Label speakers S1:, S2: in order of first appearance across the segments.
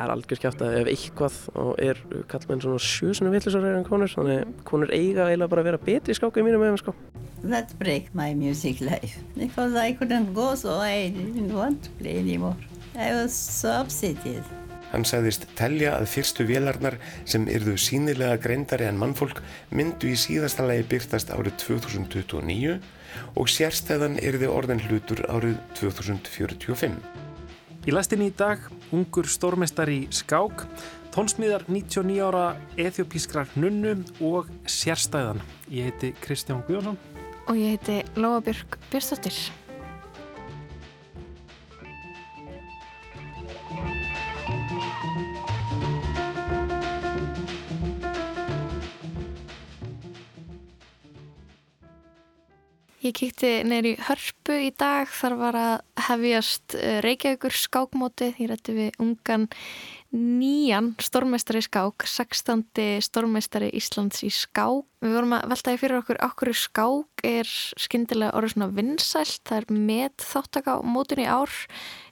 S1: það er algjör skjátt að ef eitthvað og er kallmenn svona sjösunum vittlisar en konur þannig konur eiga eiginlega bara að vera betri í skáku í mínum meðum sko
S2: That break my music life because I couldn't go so I didn't want to play anymore. I was so upsetted.
S3: Hann sagðist telja að fyrstu vélarnar sem yrðu sínilega greindari en mannfólk myndu í síðasta lagi byrtast árið 2029 og sérstæðan yrði orðin hlutur árið 2045.
S4: Í lastinni í dag, ungur stórmestar í skák, tónsmíðar 99 ára ethiopískrar nunnu og sérstæðan. Ég heiti Kristján Guðjónsson.
S5: Og ég heiti Lóabjörg Björnstóttir. Ég kíkti neyri hörpu í dag, þar var að hefjast eh, Reykjavíkur skákmótið, ég rætti við ungan nýjan stórmestari skák, 16. stórmestari Íslands í skák. Við vorum að veltaði fyrir okkur okkur skák er skindilega orðið svona vinsælt, það er með þáttaka á mótun í ár.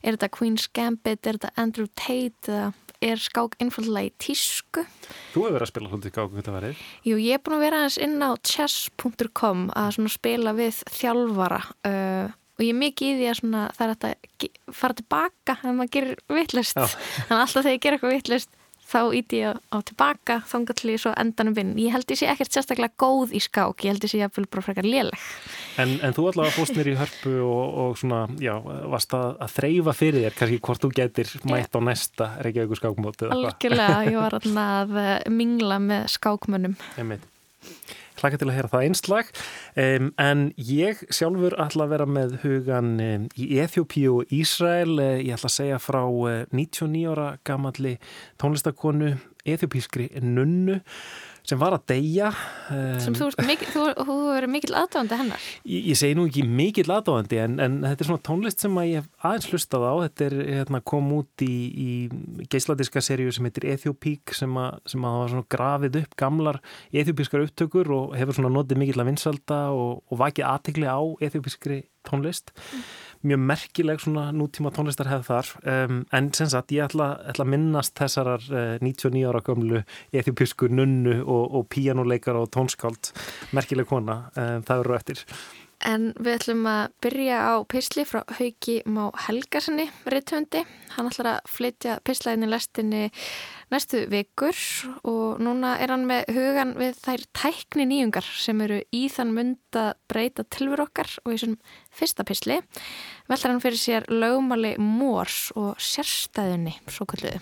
S5: Er þetta Queen's Gambit, er þetta Andrew Tate eða er skák einfallega í tísku.
S4: Þú hefur verið að spila hluti skák, þetta verið?
S5: Jú, ég er búin að vera aðeins inn á chess.com að spila við þjálfara uh, og ég er mikið í því að svona, það er að fara tilbaka ef maður gerir vittlust. Þannig að alltaf þegar ég ger eitthvað vittlust þá íti ég á tilbaka þangatlið svo endanum vinn. Ég held ég sé ekkert sérstaklega góð í skák, ég held ég sé að fylg bara frekar léleg.
S4: En, en þú allavega fóst mér í hörpu og, og svona, já, varst að, að þreyfa fyrir þér, kannski hvort þú getur mætt á næsta Reykjavík skákmóti.
S5: Algjörlega, ég var að eh, mingla með skákmönnum.
S4: Einmitt hlaka til að heyra það einslag um, en ég sjálfur ætla að vera með hugan um, í Eþjópi og Ísrael. Uh, ég ætla að segja frá uh, 99 ára gamalli tónlistakonu Eþjópískri nunnu sem var að deyja
S5: sem þú verið mikill aðdáðandi hennar.
S4: Ég, ég segi nú ekki mikill aðdáðandi en, en þetta er svona tónlist sem að ég aðeins hlustað á. Þetta er hérna, kom út í, í geisladiska seríu sem heitir Ethiopík sem að, sem að hafa svona grafið upp gamlar ethiopískar upptökur og hefur svona notið mikill að vinsalda og, og vakið aðtikli á ethiopískri tónlist. Mm mjög merkileg svona nútíma tónlistar hefð þar. Um, en sem sagt ég ætla, ætla að minnast þessarar uh, 99 ára gömlu ethiopísku nunnu og, og píjánuleikar og tónskáld merkileg kona, um, það eru eftir
S5: En við ætlum að byrja á písli frá Hauki Má Helgarssoni reytöndi. Hann ætlar að flytja píslaðinni lestinni næstu vikur og núna er hann með hugan við þær tækni nýjungar sem eru í þann mund að breyta tilver okkar og í svonum fyrsta písli veltar hann fyrir sér lögumali mórs og sérstæðunni svo kalluðu.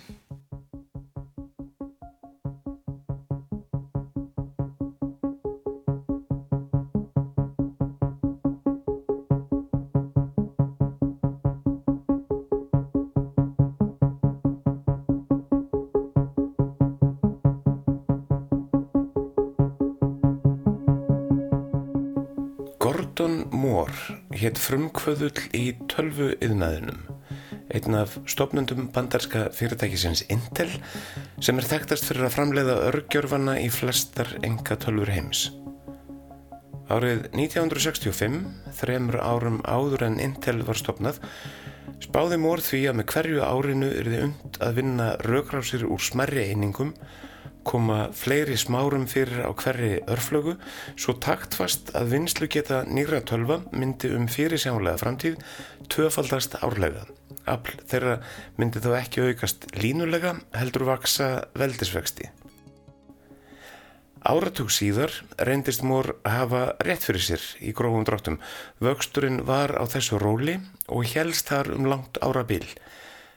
S3: Hétt frumkvöðull í tölvu yðnaðinum, einn af stopnundum bandarska fyrirtækisins Intel sem er þekktast fyrir að framleiða örgjörfana í flestar enga tölvur heims. Árið 1965, þremur árum áður en Intel var stopnað, spáði mór því að með hverju árinu er þið und að vinna raukrásir úr smerri einingum koma fleiri smárum fyrir á hverri örflögu svo taktfast að vinslu geta nýra tölva myndi um fyrir sjánlega framtíð tvöfaldast árlega. Afl þeirra myndi þá ekki aukast línulega heldur vaksa veldisvexti. Áratug síðar reyndist mór að hafa rétt fyrir sér í grófum dráttum. Vöxturinn var á þessu róli og helst þar um langt ára bil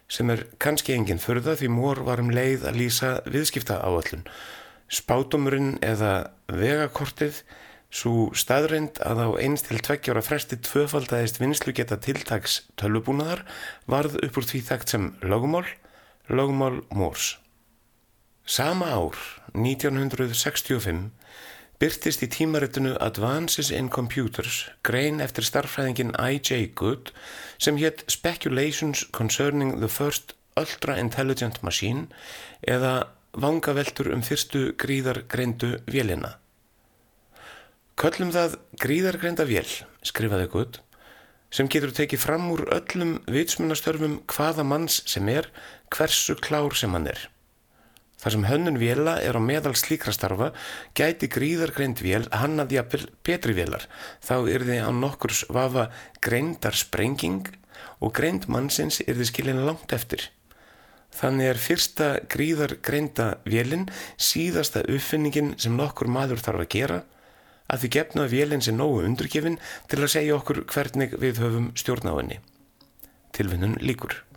S3: sem er kannski enginn förða því mór var um leið að lýsa viðskipta áallun. Spátumurinn eða vegakortið, svo staðreind að á eins til tveggjára fresti tvöfaldæðist vinslu geta tiltags tölvubúnaðar varð upp úr því þekkt sem lögumál, lögumál mórs. Sama ár, 1965, byrtist í tímaritinu Advances in Computers grein eftir starffræðingin I.J. Good sem hétt Speculations Concerning the First Ultra Intelligent Machine eða vangaveltur um fyrstu gríðargreindu vélina. Köllum það gríðargreinda vél, skrifaði Good, sem getur tekið fram úr öllum vitsmunastörfum hvaða manns sem er, hversu klár sem hann er. Þar sem hönnun vela er á meðal slíkra starfa gæti gríðargreind vél hannaði að betri vélar. Þá er þið á nokkurs vafa greindar sprenging og greind mannsins er þið skilin langt eftir. Þannig er fyrsta gríðargreinda vélinn síðasta uppfinningin sem nokkur maður þarf að gera að því gefna vélinn sem nógu undurgefin til að segja okkur hvernig við höfum stjórn á henni. Tilvinnun líkur.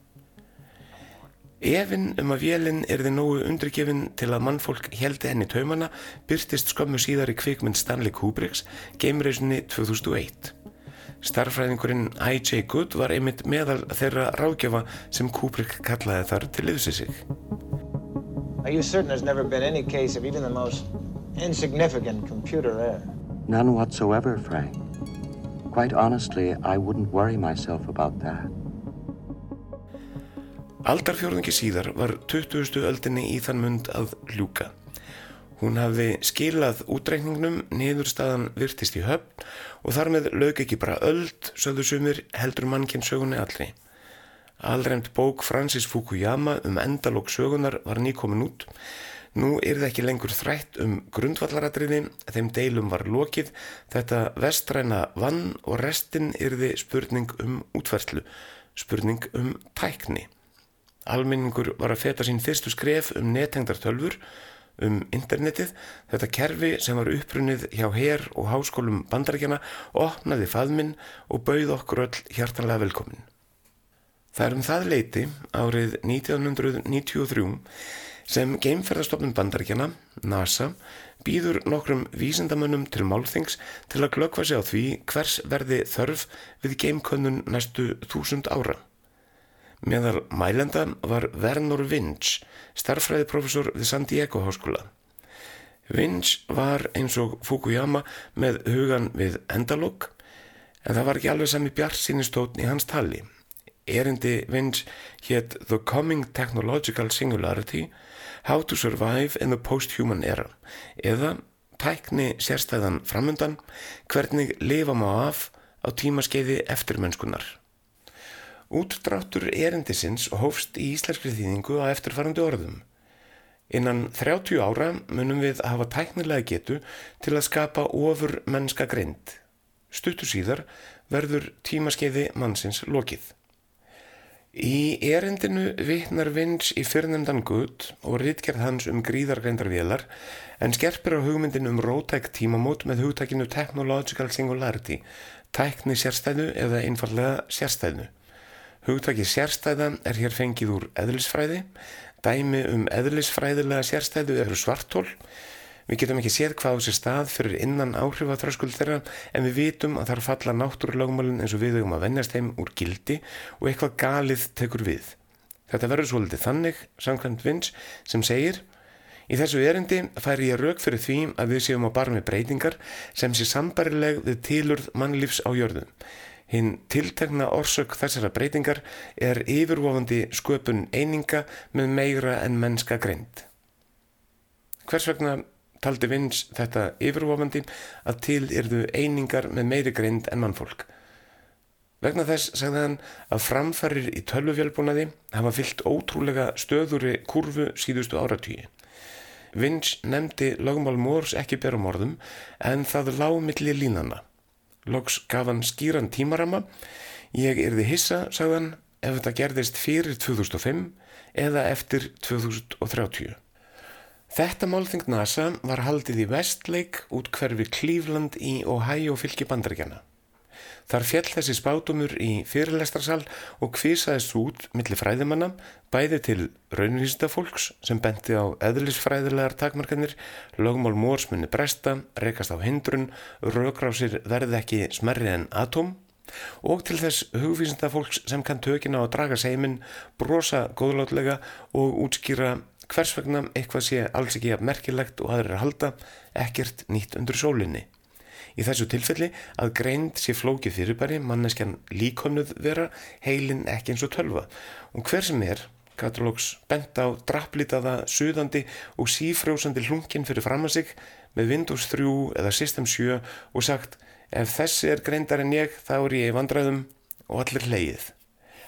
S3: Efinn um að vélinn er þið nógu undrikefinn til að mannfólk heldi henni taumana byrtist skömmu síðar í kvikmynd Stanley Kubricks geimreisunni 2001. Starfræðingurinn I.J. Good var einmitt meðal þeirra ráðgjöfa sem Kubrick kallaði þar til liðsig sig.
S6: Are you certain there's never been any case of even the most insignificant computer error?
S7: None whatsoever, Frank. Quite honestly, I wouldn't worry myself about that.
S3: Aldarfjörðungi síðar var 20. öldinni í þann mund að ljúka. Hún hafði skilað útreikningnum, niðurstaðan virtist í höfn og þar með lög ekki bara öld, sögðu sumir, heldur mannkinn sögunni allri. Alræmt bók Francis Fukuyama um endalók sögunar var nýkomin út. Nú er það ekki lengur þrætt um grundvallaratriði, þeim deilum var lokið, þetta vestræna vann og restin yrði spurning um útverslu, spurning um tækni. Almenningur var að feta sín fyrstu skref um netengdartölfur, um internetið, þetta kerfi sem var upprunnið hjá hér og háskólum bandarækjana, opnaði faðminn og bauð okkur öll hjartanlega velkomin. Það er um það leiti árið 1993 sem geimferðarstofnun bandarækjana, NASA, býður nokkrum vísindamönnum til málþings til að glöggva sig á því hvers verði þörf við geimkönnun næstu þúsund ára. Meðal mælenda var Vernor Vinch, starffræðiprofessor við San Diego háskóla. Vinch var eins og Fukuyama með hugan við endalók, en það var ekki alveg sami bjart sínistótn í hans tali. Erindi Vinch hétt The Coming Technological Singularity, How to Survive in the Post-Human Era, eða tækni sérstæðan framundan, hvernig lifa má af á tímaskeiði eftirmennskunar. Útdráttur erindisins hófst í íslenskri þýðingu á eftirfarandi orðum. Innan 30 ára munum við hafa tæknilega getu til að skapa ofur mennska greind. Stuttu síðar verður tímaskeiði mannsins lokið. Í erindinu vittnar Vinch í fyrrnemdan gutt og rítgerð hans um gríðargreindarvélar en skerpir á hugmyndin um rótæk tímamót með hugtækinu Technological Singularity, tækni sérstæðu eða einfallega sérstæðnu. Hugtaki sérstæða er hér fengið úr eðlisfræði. Dæmi um eðlisfræðilega sérstæðu eru svartól. Við getum ekki séð hvað á sér stað fyrir innan áhrifaþröskuld þeirra en við vitum að þar falla náttúrulögumálinn eins og við höfum að vennast heim úr gildi og eitthvað galið tekur við. Þetta verður svolítið þannig, samkvæmt Vins, sem segir Í þessu erindi fær ég rauk fyrir því að við séum á barmi breytingar sem sé sambarileg við tilurð mannlífs á jörðu. Hinn tiltegna orsök þessara breytingar er yfirvofandi sköpun eininga með meira en mennska greind. Hvers vegna taldi Vins þetta yfirvofandi að til erðu einingar með meiri greind en mannfólk? Vegna þess sagði hann að framfærir í tölvufjálfbúnaði hafa fyllt ótrúlega stöðuri kurvu síðustu áratýi. Vins nefndi lagmál Mórs ekki berum orðum en það lág millir línana. Loks gaf hann skýran tímarama. Ég erði hissa, sagðan, ef þetta gerðist fyrir 2005 eða eftir 2030. Þetta málþing NASA var haldið í Westlake út hverfi Cleveland í Ohio fylki bandaríkjana. Þar fjall þessi spátumur í fyrirlestrarsal og kvisaðist út millir fræðimanna bæði til raunvísindafólks sem benti á eðlisfræðilegar takmarkanir, lögmál mórsmunni bresta, rekast á hindrun, raukrásir verði ekki smerri en atóm og til þess hugvísindafólks sem kann tökina á að draga seimin, brosa góðlátlega og útskýra hvers vegna eitthvað sé alls ekki merkilegt og aðrir að halda ekkert nýtt undir sólinni. Í þessu tilfelli að greind sé flókið fyrirbæri, manneskjan líkomnuð vera, heilin ekki eins og tölva. Og hver sem er, katalógs bent á drapplitaða, suðandi og sífrjósandi hlungin fyrir fram að sig með Windows 3 eða System 7 og sagt ef þessi er greindar en ég þá er ég í vandræðum, og allir leið.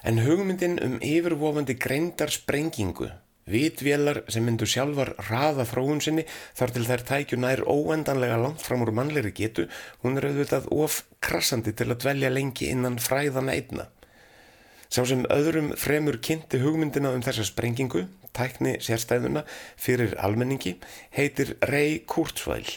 S3: En hugmyndin um yfirvofandi greindar sprengingu, vitvélar sem myndu sjálfar raða þróun sinni þar til þær tækju nær óendanlega langt fram úr mannleiri getu, hún er auðvitað of krassandi til að dvelja lengi innan fræðana einna. Sá sem öðrum fremur kynnti hugmyndina um þessa sprengingu, tækni sérstæðuna fyrir almenningi, heitir Ray Kurzweil.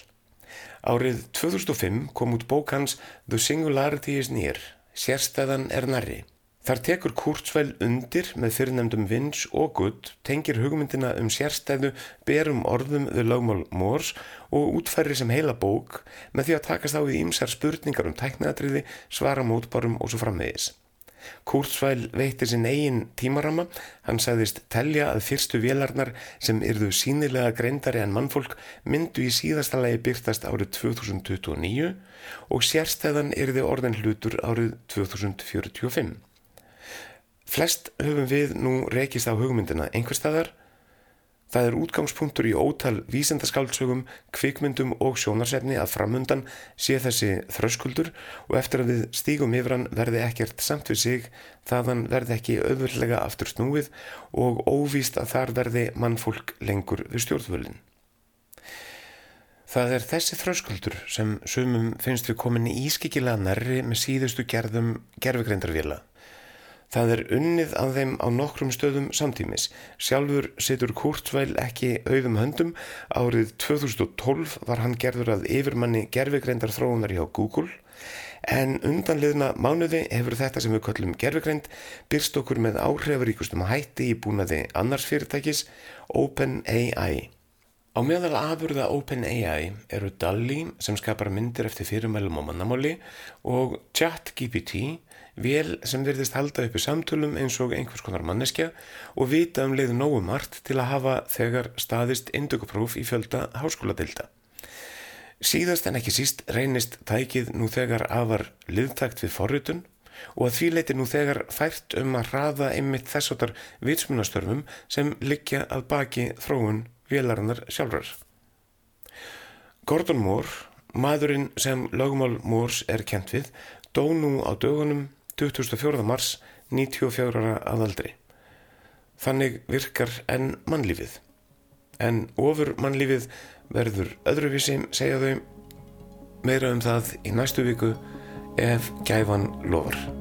S3: Árið 2005 kom út bók hans The Singularity is Near, sérstæðan er nærri. Þar tekur Kurzweil undir með fyrirnemdum Vinch og Good, tengir hugmyndina um sérstæðu, berum orðum við lögmál Mórs og útfæri sem heila bók með því að takast á við ímsar spurningar um tækniðatriði, svara mótbarum og svo framvegis. Kurzweil veitti sinn eigin tímarama, hann sagðist telja að fyrstu vélarnar sem yrðu sínilega greindari en mannfólk myndu í síðasta lagi byrtast árið 2029 og sérstæðan yrði orðin hlutur árið 2045. Flest höfum við nú rekist á hugmyndina einhver staðar Það er útgangspunktur í ótal vísendaskáldsögum, kvikmyndum og sjónarsefni að framundan sé þessi þröskuldur og eftir að við stígum yfir hann verði ekkert samt við sig þaðan verði ekki auðvöldlega aftur snúið og óvíst að þar verði mannfólk lengur við stjórnvölin. Það er þessi þröskuldur sem sumum finnst við komin í ískikilega nærri með síðustu gerðum gerfugreindarvila. Það er unnið að þeim á nokkrum stöðum samtímis. Sjálfur situr Kurtvæl ekki auðum höndum. Árið 2012 var hann gerður að yfirmanni gerfigreindar þróunar hjá Google. En undanliðna mánuði hefur þetta sem við kallum gerfigreind byrst okkur með áhrifaríkustum hætti í búnaði annars fyrirtækis OpenAI. Á meðal afurða OpenAI eru DALL-E sem skapar myndir eftir fyrirmælum á mannamáli og ChatGPT vel sem verðist halda uppi samtölum eins og einhvers konar manneskja og vita um leiðu nógu margt til að hafa þegar staðist indökupróf í fjölda háskóladilda. Síðast en ekki síst reynist tækið nú þegar afar liðtakt við forrutun og að því leiti nú þegar fært um að hraða einmitt þessotar vitsmunastörfum sem liggja að baki þróun vélarinnar sjálfrar. Gordon Moore, maðurinn sem lögmál Moores er kent við, dó nú á dögunum 24. mars 94 ára aðaldri. Þannig virkar enn mannlífið. En ofur mannlífið verður öðruvísi, segja þau, meira um það í næstu viku ef gæfan lofar.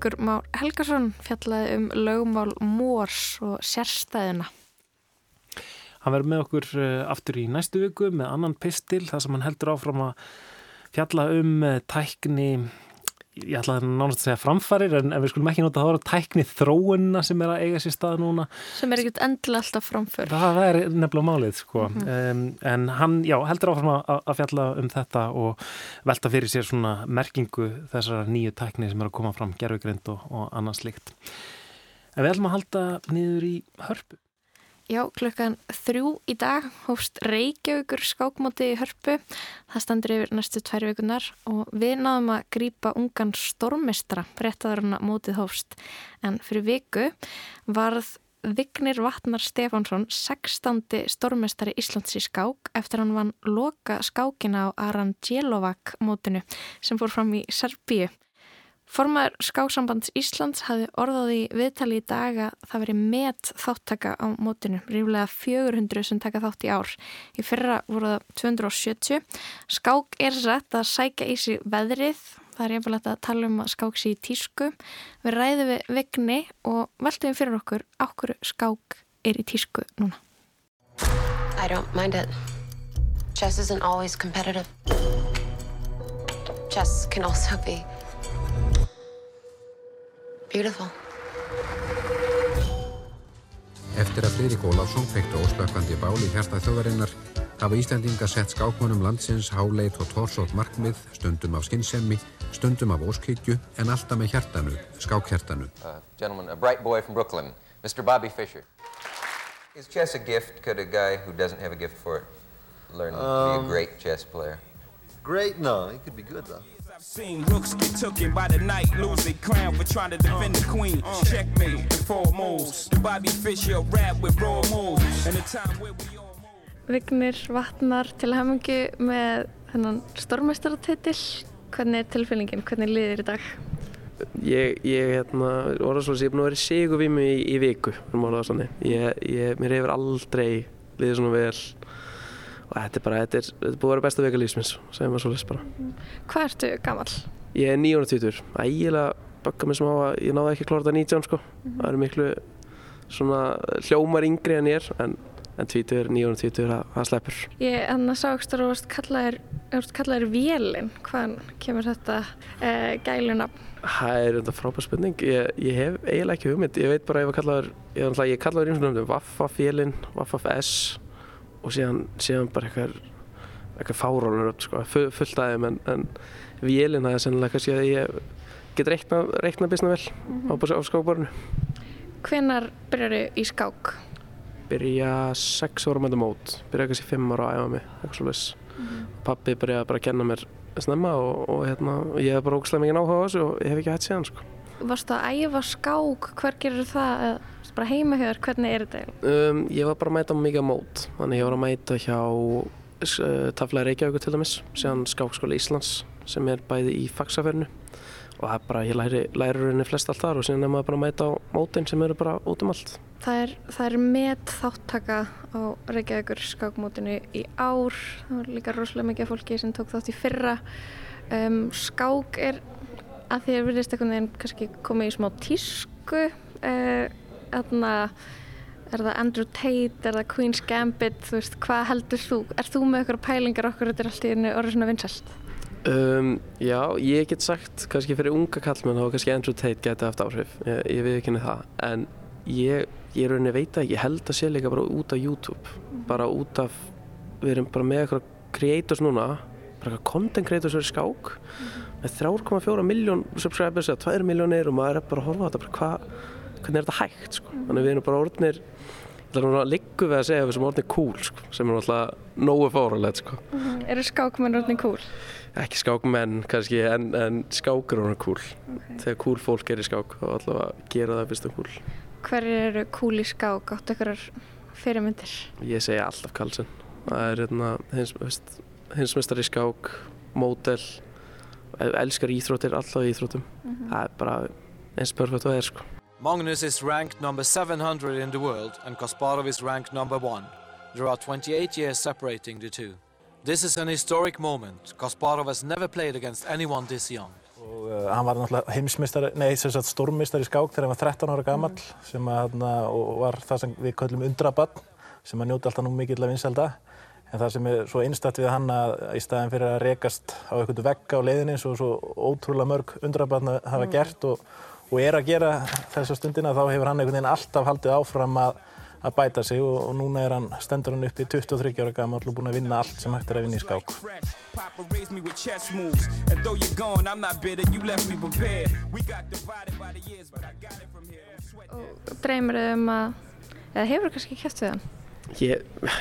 S5: Haugur Már Helgarsson fjallaði um lögumál Mórs og sérstæðina.
S4: Hann verður með okkur eh, aftur í næstu viku með annan pistil þar sem hann heldur áfram að fjalla um eh, tækni, ég ætlaði nánast að segja framfarir en, en við skulum ekki nota að það voru tækni þróunna sem er að eiga sér stað núna.
S5: Sem er ekkert endilega alltaf framför.
S4: Það er nefnilega málið sko. Mm -hmm. um, en hann, já, heldur áfram að, að fjalla um þetta og velta fyrir sér svona merkingu þessara nýju tækni sem er að koma fram, gerfugrind og, og annars líkt. En við ætlum að halda niður í hörpu.
S5: Já, klukkan þrjú í dag hófst Reykjavíkur skákmóti í hörpu. Það standur yfir næstu tvær vikunar og við náðum að grýpa ungan stormistra réttaður hann að mótið hófst. En fyrir viku varð Vignir Vatnar Stefánsson 16. stormestari Íslands í skák eftir hann vann loka skákina á Arangelovac mótinu sem fór fram í Serbíu. Formaður Skáksambands Íslands hafði orðaði viðtali í dag að það veri met þáttaka á mótinu, ríflega 400 sem taka þátt í ár. Í fyrra voru það 270. Skák er rætt að sækja í sig veðrið, það er jafnvel að tala um að skák sér í tísku. Við ræðum við vegni og veltum fyrir okkur ákveður skák er í tísku núna.
S8: I don't mind it. Chess isn't always competitive. Chess can also be beautiful.
S9: Eftir að Friðrik Ólafsson fekti óslökkandi bál í hjarta þjóðarinnar hafa Íslandinga sett skákmönum landsins háleit og torsótt markmið, stundum af skinnsemi, stundum af óskhyggju en alltaf með hjartanu, skákhjartanu.
S10: Uh, gentleman, a bright boy from Brooklyn, Mr. Bobby Fischer. Is chess a gift? Could a guy who doesn't have a gift for it learn to be a
S11: Um,
S10: great chess player?
S11: Great? No, he could be good though.
S12: I've seen rooks get taken by the night, lose their crown for trying to defend the queen. Checkmate, the four moves. Bobby Fischer rap with raw moves. And the time where we all
S5: Vignir Vatnar til hamingu með þennan stormestaratitil. Hvernig er tilfinningin? Hvernig liðir í dag?
S1: Ég, ég hérna, orðarsvölds, ég er búin að vera í sigurvímu í, í viku, um álega þannig. Ég, ég, mér hefur aldrei liðið svona vel og þetta er bara, þetta er, þetta er búin að vera besta vika lífsminns, segjum við svolítið bara.
S5: Hvað ertu gammal?
S1: Ég er 920, ægilega bögga mig sem á að ég náði ekki að klára þetta 19 sko. Það eru miklu svona hljómar yngri en ég er, en, en 20, 920, það, það sleppur.
S5: Ég enna sá ekki að þú varst kallaðir, þú kallaðir Vélin. Hvaðan kemur þetta uh, gælunafn?
S1: Það er þetta frábær spurning. Ég, ég hef eiginlega ekki hugmynd. Ég veit bara að ég var kallaður, ég, er ég kallaður eins og nefndum Vaffafélin, Vaffaf-S og síðan, síðan bara eitthvað, eitthvað fáránur upp, sko, fu- fullt aðeim en, en Vélin það er sennilega kannski að ég get reikna, reikna bisna vel á, á skákborinu.
S5: Hvenar byrjar í skák?
S1: Byrja sex ára með þetta mót, byrja kannski fimm ára að æfa mig, eitthvað svo leys. Pappi byrjaði bara að kenna mér snemma og, og hérna, ég hef bara ógæslega mikið áhuga á þessu og ég hef ekki hægt síðan, sko.
S5: Varstu að æfa skák? Hver gerur það? Bara heima hjá þér, hvernig er þetta?
S1: Um, ég var bara að mæta mikið á mót, þannig ég var að mæta hjá uh, Tafla Reykjavíkur til dæmis, síðan Skákskóla Íslands sem er bæði í faxafernu og það er bara, ég læri, læri rauninni flest allt þar og síðan er maður bara að mæta á mótin sem eru bara út um allt.
S5: Það er, það er met þáttaka á Reykjavíkur skákmótinu í ár. Það var líka rosalega mikið fólki sem tók þátt í fyrra. Um, skák er að því að virðist einhvern veginn kannski komið í smá tísku. Uh, þarna er það Andrew Tate, er það Queen's Gambit, þú veist, hvað heldur þú? Er þú með eitthvað pælingar okkur? Þetta er allt í einu orðið svona vinsælt?
S1: Um, já, ég get sagt kannski fyrir unga kallmenn þá kannski Andrew Tate geti haft áhrif, ég, ég við ekki það, en ég, ég rauninni veit að ég held að sé líka bara út af YouTube, bara út af, við erum bara með eitthvað creators núna, bara eitthvað content creators fyrir skák, með 3,4 miljón subscribers eða 2 miljónir og maður er bara að horfa á þetta, bara hvað, hvernig er þetta hægt, sko, þannig við erum bara orðnir, liggu við að segja að við sem orðnir cool, sko, sem er náttúrulega nógu fáralegt, sko.
S5: Eru skákmenn orðin cool?
S1: ekki skákmenn kannski en, en skákur er cool. Þegar cool fólk er í skák þá allavega gera það fyrst um cool.
S5: Hverjir eru cool í skák? Áttu einhverjar fyrirmyndir?
S1: ég segja alltaf Karlsson það er hérna hinsmestari skák mótel elskar íþróttir alltaf íþróttum. Það er bara eins perfekt og það er sko
S13: Magnus is ranked number 700 in the world and Kasparov is ranked number one. There are 28 years separating the two. This is an historic moment. Kasparov has never played against anyone this young.
S14: og uh, hann var náttúrulega heimsmeistari, nei sem sagt stórmeistari í skák þegar hann var 13 ára gamall sem að og var það sem við köllum undrabann sem að njóta alltaf nú mikill af vinselda en það sem er svo einstætt við hann að í staðin fyrir að rekast á einhvern vegg á leiðinni svo, svo ótrúlega mörg undrabann hafa gert og, og er að gera þessa stundina þá hefur hann einhvern veginn alltaf haldið áfram að að bæta sig og, og núna er hann, stendur hann upp í 23 ára gammal og búinn að vinna allt sem hægt er að vinna í skák.
S12: Sweat
S5: Dreymir þau um að, eða hefur kannski kæft við hann?
S1: ég,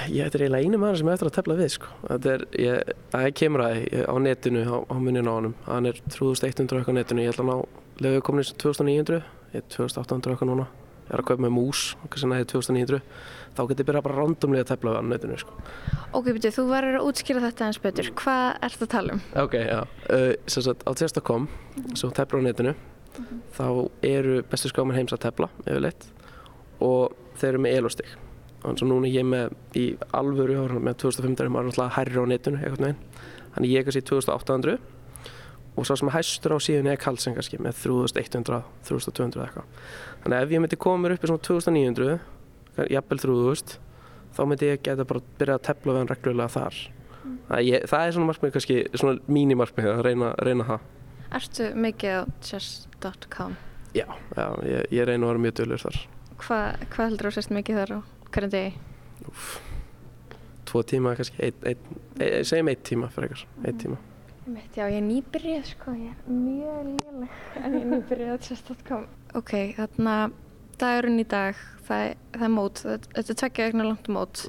S1: ég þetta er eiginlega einu maður sem er eftir að tefla við sko. þetta er, ég, það kemur að á netinu, á, á muninu á honum hann er 3100 eitthvað á netinu, ég ætla að ná lefu komin í 2900 ég er 2800 eitthvað núna ég er að kaupa með mús, kannski næði 2900 þá getur ég byrjað bara randomlega að tefla við á netinu sko.
S5: Ok, byrju, þú verður að útskýra þetta eins betur. Hvað ert að tala um?
S1: Ok, já. Uh, sem sagt, á testa.com, sem tefla á netinu, þá eru bestu skáman heims að tefla, yfirleitt, og þeir eru með elostig. Þannig að núna ég með í alvöru, með 2500, maður er náttúrulega hærri á netinu, eitthvað með einn. Þannig ég er kannski 2800 og svo sem hæstur á síðan er Karlsson kannski með 3100, 3200 eitthvað. Þannig að ef ég myndi koma mér upp í svona 2900, jafnvel 3000, þá myndi ég geta bara byrjað að tefla við hann reglulega þar það, ég, það er svona markmið kannski, svona mínimarkmið að reyna, reyna það.
S5: Ertu mikið á chess.com?
S1: Já, já ég, ég reyna að vera mjög dölur þar.
S5: Hva, hvað heldur þú sérst mikið þar á hverjum degi?
S1: Tvo tíma kannski, segjum eitt tíma fyrir ekkar, eitt tíma.
S5: Mitt, já, ég er nýbyrjuð sko, ég er mjög léleg en ég er nýbyrjuð á chess.com. Ok, þarna dagurinn í dag, það, er- það er mót, þetta er tveggja vegna langt mót.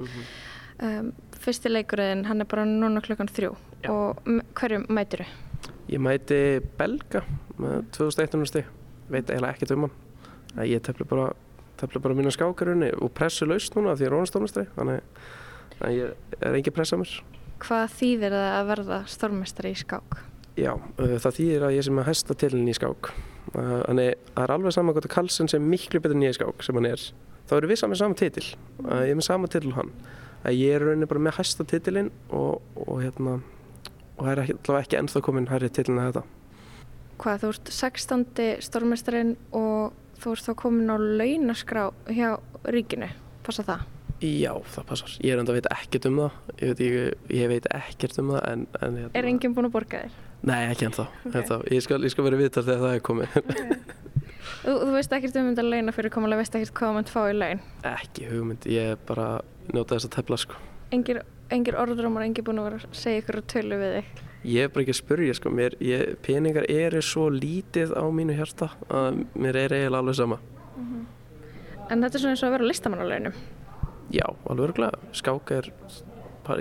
S5: um, fyrsti leikurinn, hann er bara núna klukkan þrjú og m- hverju mætir þú?
S1: Ég mæti belga með 2100 stig, veit eiginlega ekkert um hann. Æ, Ég tefli bara, bara mína skákarunni og pressu laust núna því ég er rónastofnastri, þannig að ég er engin pressa mér.
S5: Hvað þýðir það að verða stórmestari í skák?
S1: Já, uh, það þýðir að ég sem að hæsta tilin í skák. Uh, Þannig það er alveg saman gott að Karlsson sem miklu betur ég í skák sem hann er. Þá eru við saman sama titil. Uh, Ég er með sama titil og hann. Að ég er rauninni bara með hæsta titilinn og, og hérna og það er allavega ekki ennþá komin hærri titilin að þetta.
S5: Hvað, þú ert 16. stórmestarinn og þú ert þá komin á launaskrá hjá ríkinu, passa það?
S1: Já, það passar. Ég er enda að veit ekkert um það. Ég veit, ég, ég veit ekkert um það en, en hérna,
S5: Er enginn búinn að borga þér?
S1: Nei, ekki ennþá. ennþá. Ég, skal, ég skal vera viðtal þegar það er komið.
S5: Þú, þú veist ekkert um þetta launa fyrir komulega, veist ekkert hvað maður fá í laun?
S1: ekki hugmynd. Ég er bara njóta þess að tefla sko.
S5: Engir, engir orðrumar, engir búinn að vera að segja ykkur að tölu við þig?
S1: Ég er bara ekki að spurja sko. Mér, ég, peningar eru svo lítið á mínu hjarta að mér er eiginlega alveg sama.
S5: En þetta er svona eins og að vera listamannalaunum.
S1: Já, alveg örgulega. Skák er,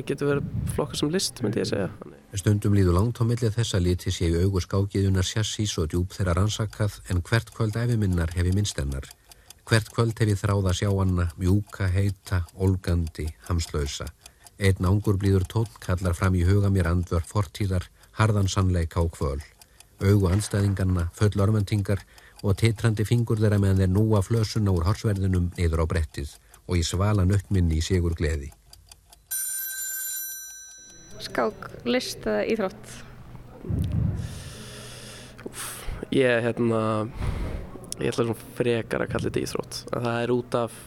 S1: getur verið flokka sem list, myndi ég segja.
S9: Stundum líður langt á millið þess að liti sé í augu skákiðunar sjassís og djúb þeirra rannsakað en hvert kvöld æfiminnar hef ég minnst hennar. Hvert kvöld hef ég þráð að sjá hana, mjúka, heita, olgandi, hamslausa. Einn ángur blíður tónn kallar fram í huga mér andvör fortíðar, harðan sannleika og kvöl. Augu anstæðinganna, full ormendingar og titrandi fingur þeirra meðan þeir núa flösuna úr horsverðinum niður á brettið og í svala nöttminni í sigur gleði.
S5: Skák, list eða íþrótt?
S1: Ég, hérna, ég ætla svona frekar að kalla þetta íþrótt. En Það er út af,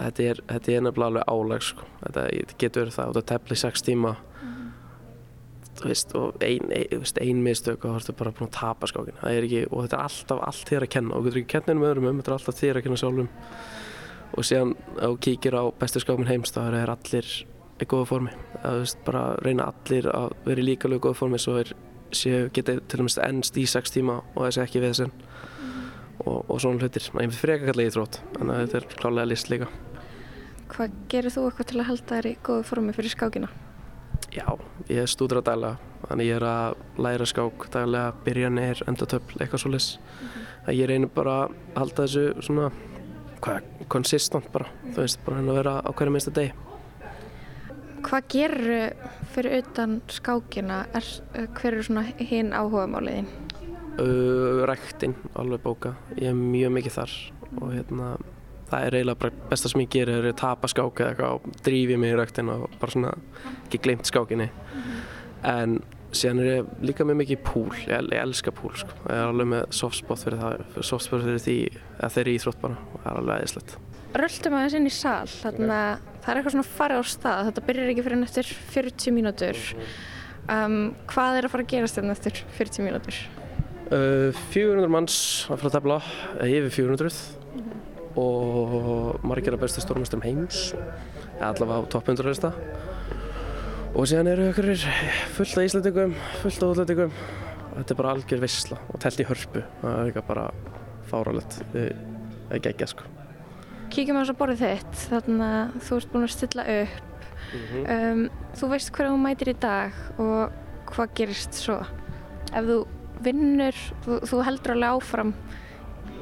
S1: þetta er, þetta er nefnilega alveg álag, sko. Þetta getur verið það út af tefli í sex tíma. Þú veist, og ein, ein, ein mistök og þú ertu bara búin að tapa skákin. Það er ekki, og þetta er alltaf allt þér að kenna. Og þú getur ekki kennið um öðrum um, þetta er alltaf þér að kenna sjálfum. Og síðan, þú kíkir á bestu skákminn heims, þá er allir í góða formi. Það, þú veist, bara reyna allir að vera í líka lög góða formi, svo er séu getið til dæmis ennst í sex tíma og þessi ekki við þessum og, og svona hlutir. En ég fyrir freka kalla í þrótt, að þetta er klálega list líka.
S5: Hvað gerir þú eitthvað til að halda þér í góðu formi fyrir skákina?
S1: Já, ég stúdur að dæla, þannig ég er að læra skák daglega, byrjanir, endatöfl, eitthvað svo lis. Ég reynir bara að halda þessu svona, hvað, konsistant bara, þú veist, bara henni að vera á hverju minnsta degi.
S5: Hvað gerir fyrir utan skákina? Er, hver eru svona hinn áhugamáliðin?
S1: Uh, ræktin, alveg bóka, ég er mjög mikið þar og hérna, það er eiginlega bara besta sem ég gerir er að tapa skák eða eitthvað og drífi mig í ræktin og bara svona ekki glemt skákinni. En síðan er ég líka með mikið púl, ég, ég elska púl sko, ég er alveg með softspot fyrir það, softspot fyrir því að þeir eru íþrótt bara, það er alveg eðislegt.
S5: Röldum aðeins inn í sal, þannig að það er eitthvað svona farið á stað, þetta byrjar ekki fyrir en eftir 40 mínútur. Um, hvað er að fara að gerast hérna eftir 40 mínútur?
S1: Uh, 400 manns að fara að tefla, yfir 400 og margir af bestu stórmestum heims, allavega á topp 100 lista. Og síðan eru ykkur fullt af Íslandingum, fullt af útlendingum. Þetta er bara algjör vissla og telt í hörpu, það er eitthvað bara fáralegt, það er geggja sko.
S5: Kíkjum á þess að borðið þitt, þannig að þú ert búin að stilla upp. um, þú veist hverju þú mætir í dag og hvað gerist svo. Ef þú vinnur, þú, þú heldur alveg áfram.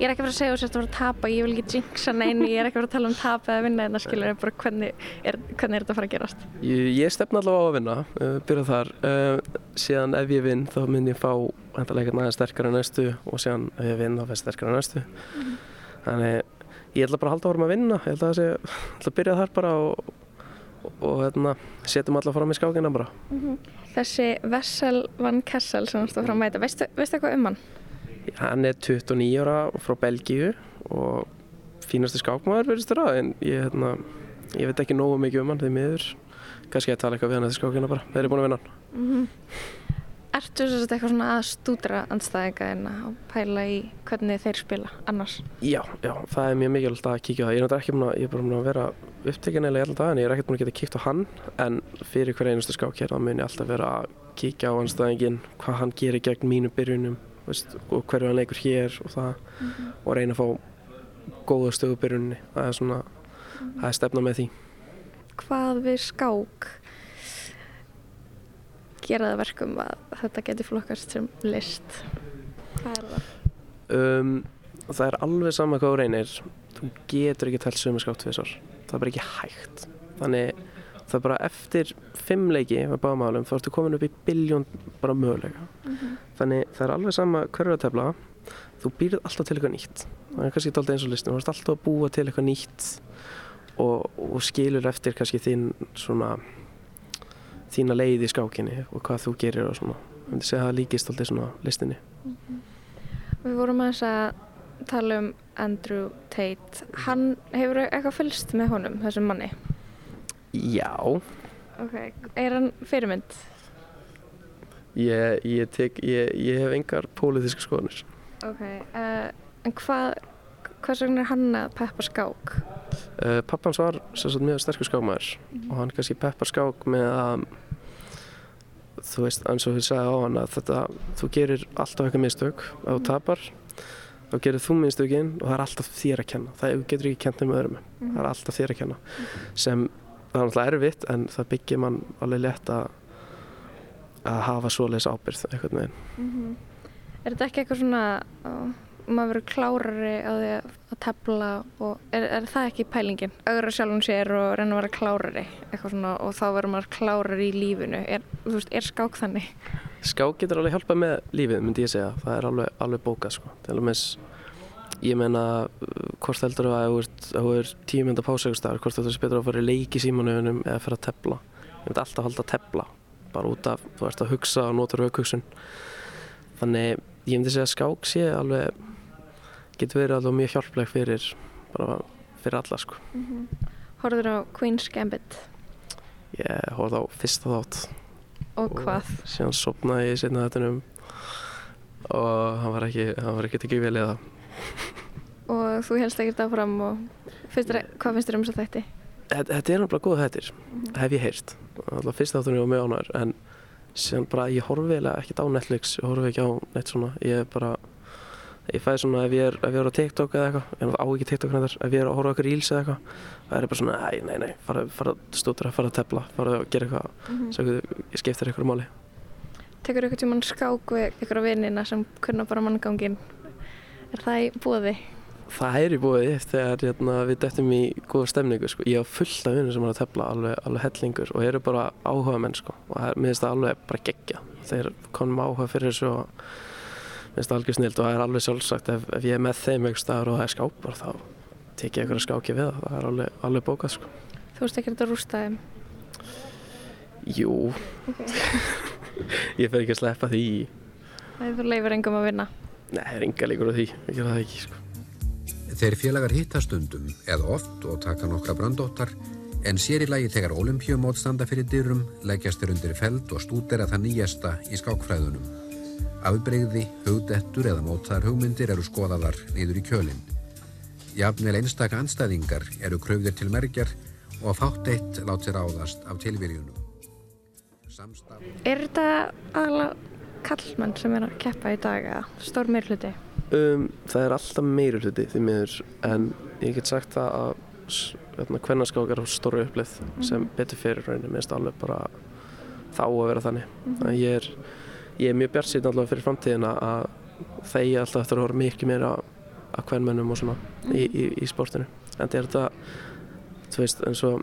S5: Ég er ekki að fara að segja þú sérst að fara að tapa, ég vil ekki jinxa neini, ég er ekki að fara að tala um tapa eða vinna en það skilur bara hvernig er, hvernig er þetta að fara að gerast.
S1: Ég, ég stefna allavega á að vinna, uh, byrja þar. Uh, síðan ef ég vinn þá mun ég fá hendarleika næða sterkara næstu og síðan ef ég vinn þá fæst sterkara næstu. Þannig ég ætla bara að halda árum að vinna, ég ætla að, segja, ég ætla að byrja þar bara og, og, og hérna, setjum alla fram í skákina bara.
S5: Þessi Vessel Van Kessel sem þú stóð frá að mæta, veistu, veistu eitthvað um hann?
S1: Hann er 29 ára og frá Belgíu og fínasti skákmaður verðist þér að en ég, hérna, ég veit ekki nógu mikið um hann þegar miður. kannski að tala eitthvað við hann eftir skákina bara, þeir eru búin að vinna hann.
S5: Mm Ertu þess að eitthvað svona að stúdra andstæðinga en að pæla í hvernig þeir spila annars?
S1: Já, já, það er mjög mikilvægt að kíkja á það. Ég er náttúrulega ekki að, ég er bara búin að vera upptekinn eða dag en ég er ekkert búin að geta kíkt á hann en fyrir hver einustu skákjær þá mun ég alltaf vera að kíkja á anstæðingin, hvað hann gerir gegn mínu byrjunum veist, og hverju hann leikur hér og það
S5: Mm -hmm.
S1: og reyna að fá góða stöðu byrjunni. Það er svona, það er stefna með því.
S5: Hvað við skák gera það verkum að þetta geti flokkast sem list? Hvað er það?
S1: Um, það er alveg sama hvað þú reynir, þú getur ekki telt sömu skátt við þessar. Það er bara ekki hægt. Þannig það er bara eftir fimm leiki með bámálum þá ertu komin upp í biljón bara möguleika.
S5: Mhm.
S1: Þannig það er alveg sama hverju að tefla, þú býrð alltaf til eitthvað nýtt. Það er kannski alltaf eins og listin, þú ert alltaf að búa til eitthvað nýtt og, og skilur eftir kannski þín svona þína leið í skákinni og hvað þú gerir og svona. Ég myndi segja að það líkist alltaf svona listinni.
S5: Við vorum aðeins að tala um Andrew Tate. Hann hefur eitthvað fylgst með honum, þessum manni?
S1: Já,
S5: Ok, er hann fyrirmynd?
S1: ég, ég, tek, ég, ég hef engar pólitíska skoðanir.
S5: Ok, uh, en hvað, hvers vegna er hann að peppa skák?
S1: Uh, pappans var sagt mjög sterkur skákmaður og hann kannski peppar skák með að þú veist, eins og við sagði á hann að þetta, þú gerir alltaf eitthvað mistök ef þú tapar, þá gerir þú mistökin og það er alltaf þér að kenna það getur ekki kent um öðrum
S5: Mhm.
S1: það er alltaf þér að kenna sem það er náttúrulega erfitt en það byggir mann alveg létt að að hafa svoleiðis ábyrð eitthvað með
S5: Mhm. Er þetta ekki eitthvað svona, maður verður klárari á því að tefla og er, er það ekki pælingin? Ögra sjálfum sér og reyna að vera klárari eitthvað svona og þá verður maður klárari í lífinu. Er, þú veist, er skák þannig?
S1: Skák getur alveg hjálpað með lífið, myndi ég segja. Það er alveg, alveg bókað, sko. Til og meins, ég meina, hvort heldur þú að ef þú er tíu mynda pásaugustar, hvort heldur þú sé betur að fara í leik í símanuðunum eða fara að tepla. Ég myndi alltaf halda að tepla, bara út af, þú ert að hugsa og notur aukugsun. Þannig, ég myndi segja að skák sé alveg, getur verið alveg mjög hjálpleg fyrir, bara fyrir alla, sko.
S5: Mm -hmm. Horður á Queen's Gambit
S1: Ég horfði á fyrsta þátt.
S5: og hvað?
S1: síðan sopnaði ég setna þettunum og hann var ekki, hann var ekki í það.
S5: Og þú helst ekkert áfram og finnst þér, hvað finnst þér um þess að þætti?
S1: Þetta, þetta er náttúrulega góð þettir, hef ég heyrt. Alltaf fyrst þáttunum var mjög ánæður en síðan bara ég horfi eiginlega ekkert á Netflix, ég horfi ekki á neitt svona, ég er bara, ég fæði svona ef ég er, ef ég er á TikTok eða eitthvað, ég á ekki TikTok nættar, ef ég er að horfa okkur Reels eða eitthvað, það er bara svona, æ, nei, nei, fara, fara að stúdra, fara að tepla, fara að gera eitthvað,
S5: Mhm.
S1: svo ég skiptir eitthvað máli.
S5: Tekur ykkur tímann skák við ykkur á vinnina sem kunna bara manngangin? Er það í búði?
S1: Það er í búið þegar hérna, við dættum í góða stemningu sko. Ég á fullt af vinnur sem er að tefla alveg, alveg hellingur og eru bara áhuga menn sko. og það er, mér finnst það alveg bara geggja þeir konum áhuga fyrir þessu og mér finnst það algjör snilt og það er alveg sjálfsagt ef, ef ég er með þeim einhver staðar og það er skápar þá tek ég eitthvað skáki við það það er alveg, alveg bókað sko.
S5: Þú veist ekki að rústa þeim?
S1: Jú
S5: Ok.
S1: ég fer ekki að sleppa því
S5: Það þú leifir engum að vinna?
S1: Nei, það er enga líkur á því ég gera það ekki sko.
S9: Þeir félagar hitta stundum eða oft og taka nokkra brandóttar en sér í lagi þegar olimpíumót standa fyrir dyrum leggjast þeir undir feld og stúdera það nýjasta í skákfræðunum. Afbreyði, hugdettur eða mótaðar hugmyndir eru skoðaðar niður í kjölinn. Jafnvel einstaka anstæðingar eru kröfðir til merkjar og fátt eitt látt sér áðast af tilvíðjunum.
S5: Er þetta aðalega kallmenn sem er að keppa í dag eða stór meirhluti?
S1: Um, það er alltaf meiri hluti því miður en ég get sagt það að hvernarskák er stóru upplið sem betur fyrir rauninni, minnst alveg bara þá að vera þannig.
S5: Mhm.
S1: mm ég, er, ég er mjög bjart síðan allavega fyrir framtíðina að þegja alltaf eftir að horfa mikið meira að hvernmennum og svona í, í, í sportinu. En þetta er þetta þú veist eins og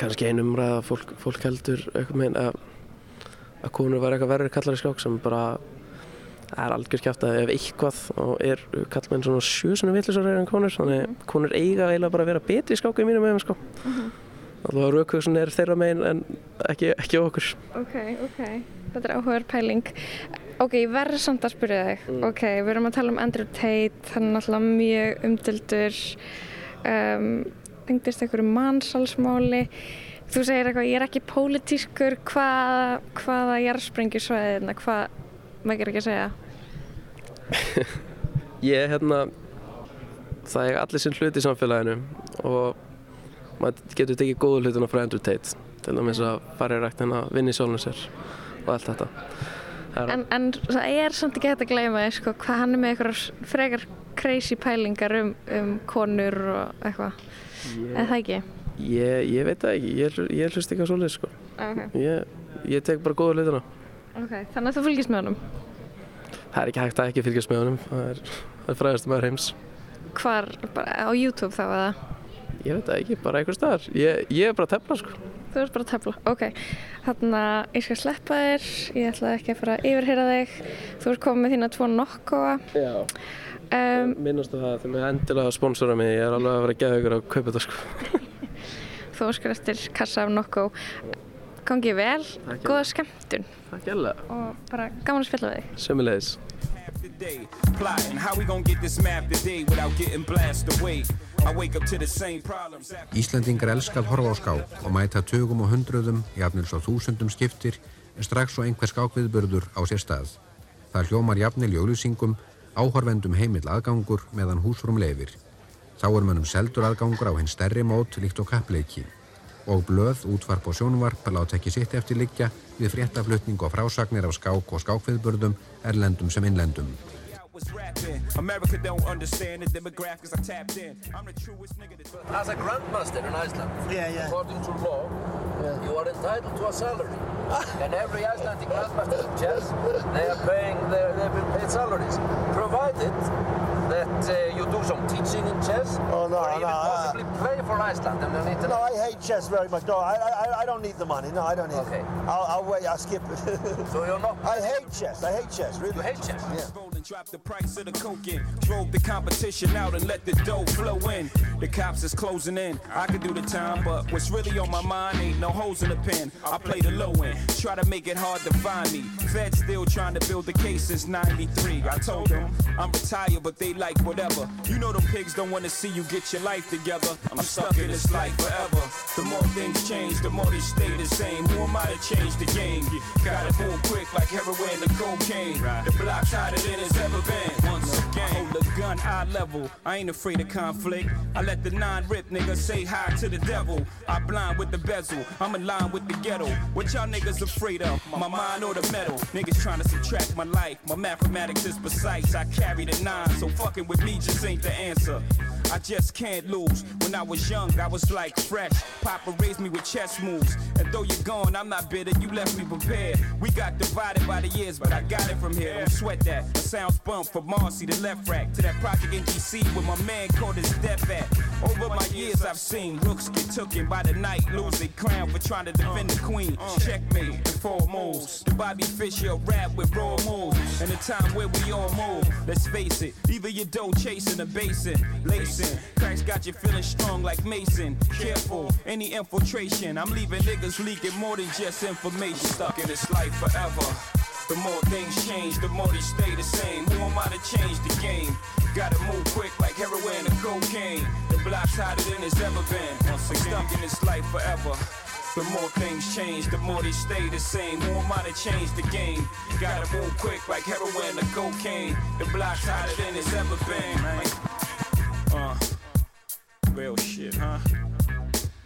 S1: kannski einum ræða fólk, fólk heldur eitthvað meginn að, að konur var eitthvað verður kallar í skák sem bara er algjör kjátt að ef eitthvað og er kallmenn svona sjösunum villisar en konur þannig konur eiga eiginlega bara að vera betri í skáku í mínum meginn sko allavega raukvöksun er þeirra meginn en ekki, ekki okkur
S5: Ok, ok. Þetta er áhugaður pæling. Ok, ég verður samt að spyrja þig.
S1: Mm.
S5: Ok, við erum að tala um Andrew Tate, hann er náttúrulega mjög umdildur, um, tengdist einhverju mannsalsmáli. Þú segir eitthvað, ég er ekki pólitískur, hvað, hvaða jarðsprengjusvæðina, hvað, maður ekki að segja?
S1: Ég, hérna, það er allir sinn hlut í samfélaginu og maður getur tekið góðu hlutuna frá Andrew Tate til dæmis að fara í rækt að vinna í sjálfum sér og allt þetta. Er-
S5: En, en það er samt ekki hægt að gleyma því, sko, hvað hann er með eitthvað frekar crazy pælingar um, um konur og eitthvað,
S1: Ég-
S5: eða það ekki?
S1: Ég, ég veit það ekki, ég, ég hlust ekki á svoleið sko.
S5: Ok.
S1: Ég, ég tek bara góða hlutuna.
S5: Ok, þannig að þú fylgist með honum.
S1: Það er ekki hægt að ekki fylgjast með honum, það er, er fræðast maður heims.
S5: Hvar, bara á YouTube þá eða?
S1: Ég veit það ekki, bara einhver staðar. Ég, ég er bara að tefla sko.
S5: Þú ert bara að tefla, ok. Þannig að ég skal sleppa þér, ég ætla ekki að fara að yfirheyra þig. Þú ert komið með þína tvo nokkóa.
S1: Já.
S5: Um,
S1: Minnastu það, þegar mér endilega að sponsora mig, ég er alveg að vera að geða ykkur að kaupa þetta sko.
S5: Þú óskar eftir kassa af nokkó. Gangið vel,
S1: Takk,
S5: góða skemmtun
S1: Takk hérlega.
S5: og bara gaman að spila við þig.
S12: Problems.
S9: Íslandingar elskað horfa á skák og mæta tögum og hundruðum, jafnil svo þúsundum skiptir, en strax svo einhver skákviðburður á sér stað. Það hljómar jafnil í auðlýsingum, áhorfendum heimill aðgangur meðan húsrum leifir. Þá er mönnum seldur aðgangur á hinn stærri mót líkt og kappleiki. Og blöð, útvarp og sjónvarp láta ekki sitt eftir liggja við fréttaflutning og frásagnir af skák og skákviðburðum, erlendum sem innlendum.
S15: As a grandmaster in Iceland,
S16: yeah, yeah.
S15: according to law, you are entitled to a salary. and every Icelandic grandmaster in chess, they are paying their, they've been paid salaries, provided that uh, you do some teaching in chess,
S16: Oh, no,
S15: or even
S16: no, I-
S15: possibly play for Iceland. And you
S16: No, I hate chess very much. No, I, I, I don't need the money. No, I don't need
S15: Okay.
S16: it. I'll, I'll wait. I'll skip it.
S15: so you're not.
S16: I hate chess. I hate chess. Really.
S15: You hate chess?
S16: Yeah.
S12: Rolling, dropped the price of the coke in. Drove the competition out and let the dough flow in. The cops is closing in. I could do the time, but what's really on my mind ain't no holes in the pen. I play the low end. Try to make it hard to find me. Feds still trying to build the case since 93. I told them I'm retired, but they like whatever. You know them pigs don't want to see you get your life together. I'm stuck in this life forever. The more things change, the more they stay the same. Who am I to change the game? Gotta move quick like heroin and cocaine. The block's hotter than it's ever been. Once hold the gun eye level. I ain't afraid of conflict. I let the nine rip nigga say hi to the devil. I blind with the bezel. I'm in line with the ghetto. What y'all niggas afraid of? My mind or the metal? Niggas trying to subtract my life. My mathematics is precise. I carry the nine, so fucking with me just ain't the answer. I just can't lose. When I was young, I was like fresh. Papa raised me with chess moves. And though you're gone, I'm not bitter. You left me prepared. We got divided by the years, but I got it from here. Don't sweat that. A sounds bump from Marcy to left rack to that project in DC where my man caught his death at. Over my years, I've seen rooks get taken by the night, lose their crown for trying to defend the queen. Checkmate in four moves. The Bobby Fischer rap with raw moves. And the time where we all move. Let's face it, either your dough chasing a basin, lacing. Cracks got you feeling strong like Mason. Careful, any infiltration. I'm leaving niggas leaking more than just information. Stuck in this life forever. The more things change, the more they stay the same. Who am I to change the game? Gotta move quick like heroin and cocaine. The block's hotter than it's ever been. Once again, stuck in this life forever. The more things change, the more they stay the same. Who am I to change the game? Gotta move quick like heroin and cocaine. The block's hotter than it's ever been. Uh, real shit, huh?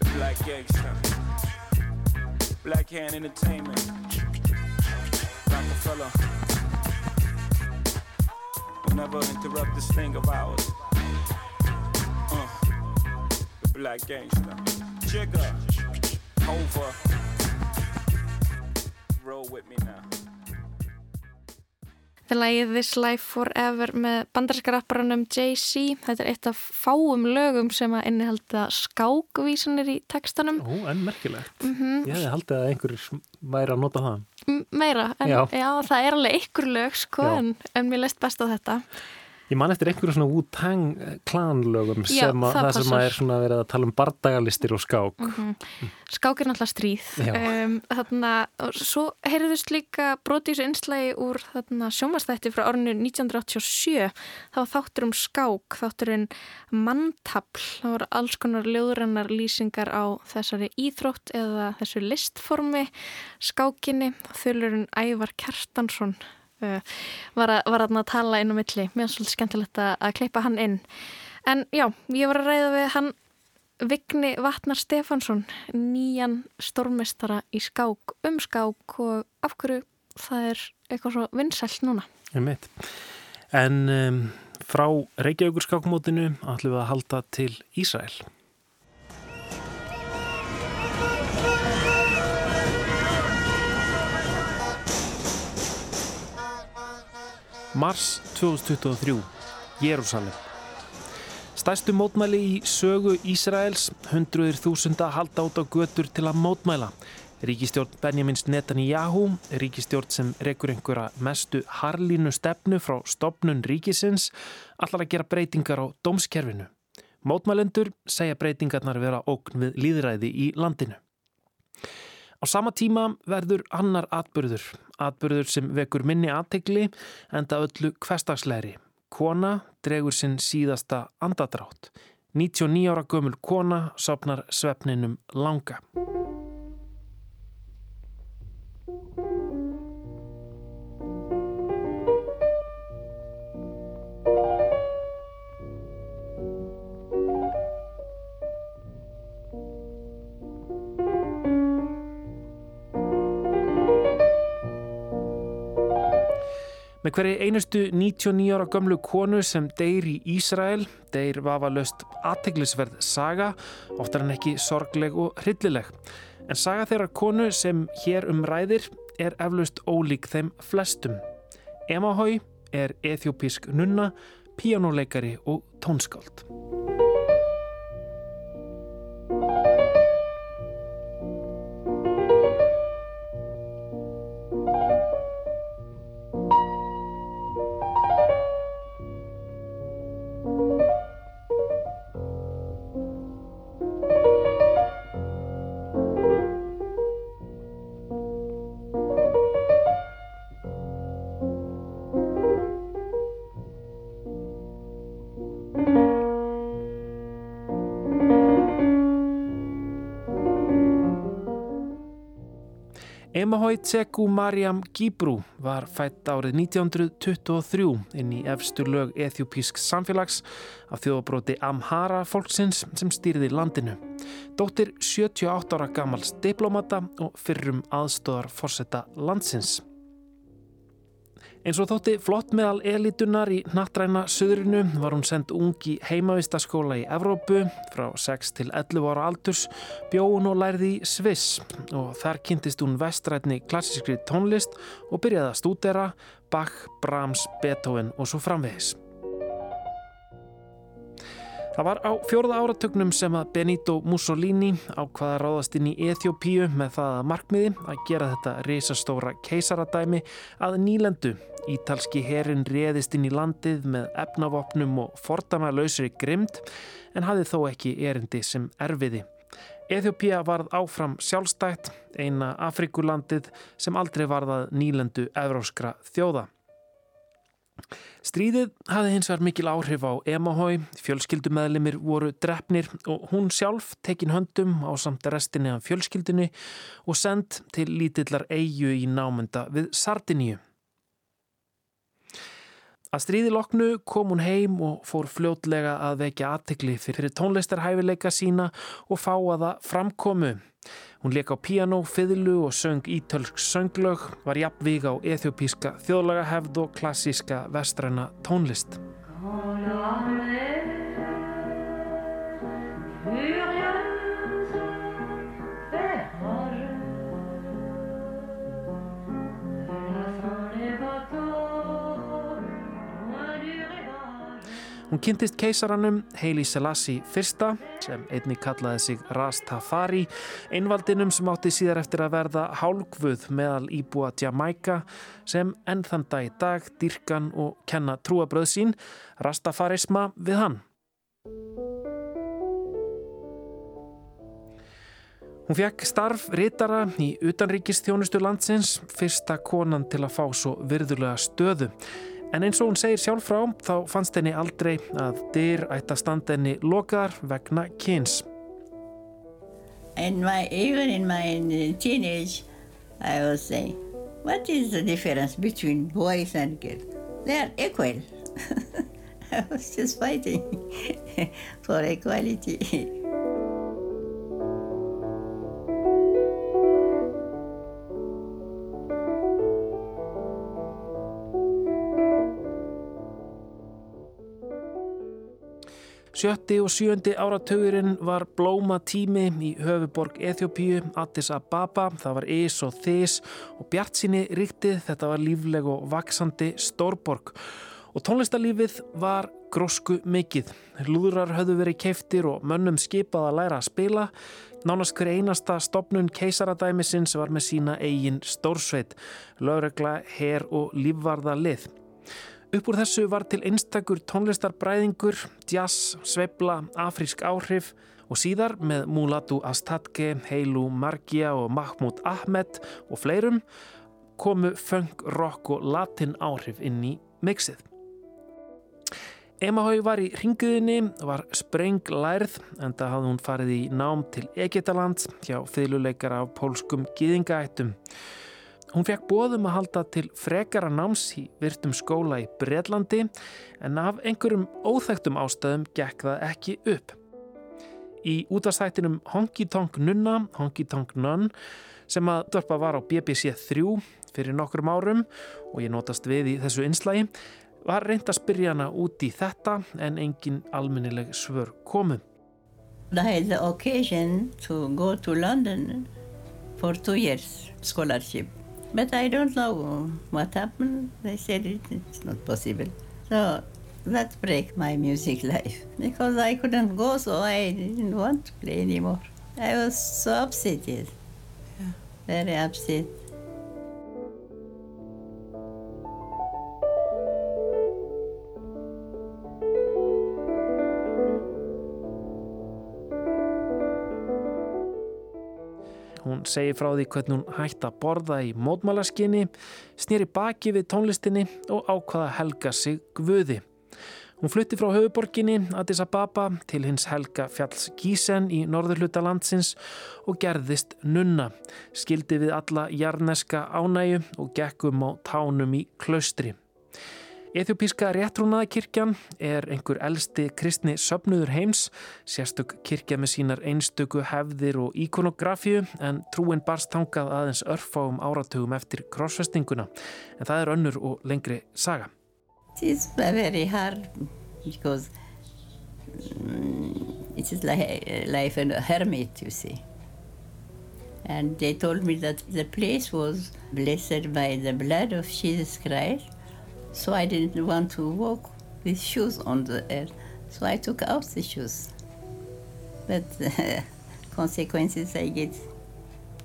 S12: The Black Gangster. Black Hand Entertainment. Rockefeller. Will never interrupt this thing of ours. Uh, the Black Gangster. Jigger. Over. Roll with me now.
S5: Það er lagið This Life Forever með bandarskarapparanum Jay-Z. Þetta er eitt af fáum lögum sem að innihalda skákvísanir í textanum.
S4: Ó, en merkilegt.
S5: Mhm.
S4: Ég hefði haldið að einhver væri að nota það.
S5: M- Meira, en já.
S4: Já.
S5: það er alveg ykkur lög sko, en, en mér leist best á þetta.
S4: Ég man eftir einhverjum svona Wu-Tang klanlögum
S5: Já,
S4: sem að,
S5: það
S4: það sem að er svona verið að tala um bardagalistir og skák.
S5: Mhm. Skák er náttúrulega stríð. Um, þarna, og svo heyrðust líka broti í þessu einslægi úr þarna, sjónvastætti frá árinu 1987 það var þáttur um skák þátturinn manntafl. Það voru alls konar ljóðrannar lýsingar á þessari íþrótt eða þessu listformi skákinni. Þulurinn Ævar Kjartansson var, að, að tala inn á milli mér er svolítið skemmtilegt að, klippa hann inn en já, ég var að ræða við hann Vigni Vatnar Stefansson nýjan stórmestara í skák um skák og af hverju það er eitthvað svo vinsælt núna.
S4: En um, frá Reykjavíkur skákmótinu ætlum við að halda til Ísrael. Mars 2023, Jérúsalem. Stærstu mótmæli í sögu Ísraels, hundruðir þúsunda halda át á götur til að mótmæla. Ríkistjórn Benjamins Netanyahu, ríkistjórn sem rekur einhverja mestu harlínu stefnu frá stopnun ríkisins, allar að gera breytingar á dómskerfinu. Mótmælendur segja breytingarnar vera ógn við líðræði í landinu. Á sama tíma verður annar atbyrður, atbyrður sem vekur minni aðtegli enda öllu hverstagslegri. Kona dregur sinn síðasta andadrátt. 99 ára gömul kona sopnar svefninum langa. Með hverju einustu 99 ára gömlu konu sem deyr í Ísrael, deyr vafalöst aðteglisverð saga, oftar en ekki sorgleg og hryllileg. En saga þeirra konu sem hér um ræðir er eflaust ólík þeim flestum. Emma Hói er ethiopísk nunna, píjánuleikari og tónskáld. Emahoi Tseku Mariam Gibru var fætt árið 1923 inn í efstu lög ethiopísk samfélags af þjóðabróti Amhara fólksins sem stýrði landinu. Dóttir 78 ára gamals diplomata og fyrrum aðstóðar forsetta landsins. Eins og þótti flott meðal elitunar í nattræna söðrinu var hún sendt ung í heimavistaskóla í Evrópu frá 6 til 11 ára aldurs, bjó hún og lærði í Sviss og þar kynntist hún vestrætni klassískri tónlist og byrjaði að stúdera Bach, Brahms, Beethoven og svo framvegis. Það var á fjórða áratögnum sem að Benito Mussolini ákvaða að ráðast inn í Eþjópíu með það að markmiði að gera þetta risastóra keisaradæmi að nýlendu. Ítalski herin réðist inn í landið með efnavopnum og fordama lausri grimd en hafði þó ekki erindi sem erfiði. Eþjópía varð áfram sjálfstætt, eina Afrikulandið sem aldrei varðað nýlendu evróskra þjóða. Stríðið hafði hins vegar mikil áhrif á Emahói, fjölskyldumæðlimir voru drefnir og hún sjálf tekin höndum á samt restinni af fjölskyldunni og sendt til lítillar eigu í námunda við Sardiníu. Að stríði loknu kom hún heim og fór fljótlega að vekja aðtekli fyrir tónlistarhæfileika sína og fá að það framkomu. Hún leik á piano, fiðlu og söng ítölsk sönglög, var jafnvík á ethiopíska þjóðlagahefð og klassíska vestræna tónlist. Hún Hún kynntist keisaranum Haile Selassie fyrsta sem einni kallaði sig Rastafari, einvaldinum sem átti síðar eftir að verða hálgvuð meðal íbúa Jamaica sem enn þann dag í dag dyrkan og kenna trúabröð sín Rastafarisma við hann. Hún fekk starf rítara í utanríkistjónustu landsins, fyrsta konan til að fá svo virðulega stöðu. En eins og hún segir sjálf frá, þá fannst henni aldrei að dyr ætti að standa henni lokaðar vegna kyns.
S2: My, even in my teenage, I was saying, what is the difference between boys and girls? They are equal. I was just fighting for equality.
S4: Sjötti og sjöndi áratugurinn var blóma tími í höfuborg Eþjópíu, Addis Ababa, það var Is og Þis og Bjart síni ríktið, þetta var lífleg og vaksandi stórborg. Og tónlistarlífið var grósku mikið. Lúðrar höfðu verið keiftir og mönnum skipað að læra að spila. Nánast hver einasta stopnun keisaradæmisins var með sína eigin stórsveit, lögregla, her og lífvarða lið. Upp úr þessu var til einstakur tónlistarbræðingur, jazz, sveibla, afrísk áhrif og síðar með Mulatu Astatke, Heilu Margia og Mahmoud Ahmed og fleirum komu funk, rock og latin áhrif inn í mixið. Emahau var í ringuðinni, var sprenglærð en það hafði hún farið í nám til Egetalands hjá fylguleikar af pólskum gýðingaættum. Hún fekk bóðum að halda til frekara náms í virtum skóla í Breitlandi en af einhverjum óþægtum ástæðum gekk það ekki upp. Í útastættinum Honky Tonk Nunna, Honky Tonk Nun, sem að dörpa var á BBC 3 fyrir nokkrum árum og ég notast við í þessu einslægi, var reynd að spyrja hana út í þetta en engin almennileg svör komu.
S2: I had the occasion to go to London for two years scholarship. But I don't know what happened. They said it, it's not possible. So that break my music life because I couldn't go, so I didn't want to play anymore. I was so upset. Yeah. Very upset.
S4: Hún segir frá því hvernig hún hætti að borða í mótmálaskinni, snýri baki við tónlistinni og ákvaða helga sig guði. Hún flutti frá höfuborginni Addis Ababa til hins helga fjalls Gísen í norðurhluta landsins og gerðist nunna, skildi við alla jarneska ánægu og gekkum á tánum í klaustri. Eþjópíska réttrúnaðakirkjan er einhver elsti kristni söpnuður heims, sérstök kirkja með sínar einstöku hefðir og ikonografíu en trúin barst tangað aðeins örfáum áratugum eftir krossfestinguna en það er önnur og lengri saga.
S2: It is very hard because um, it is like, like a hermit, you see. And they told me that the place was blessed by the blood of Jesus Christ. So I didn't want to walk with shoes on the earth. So I took out the shoes. But uh, consequences, I get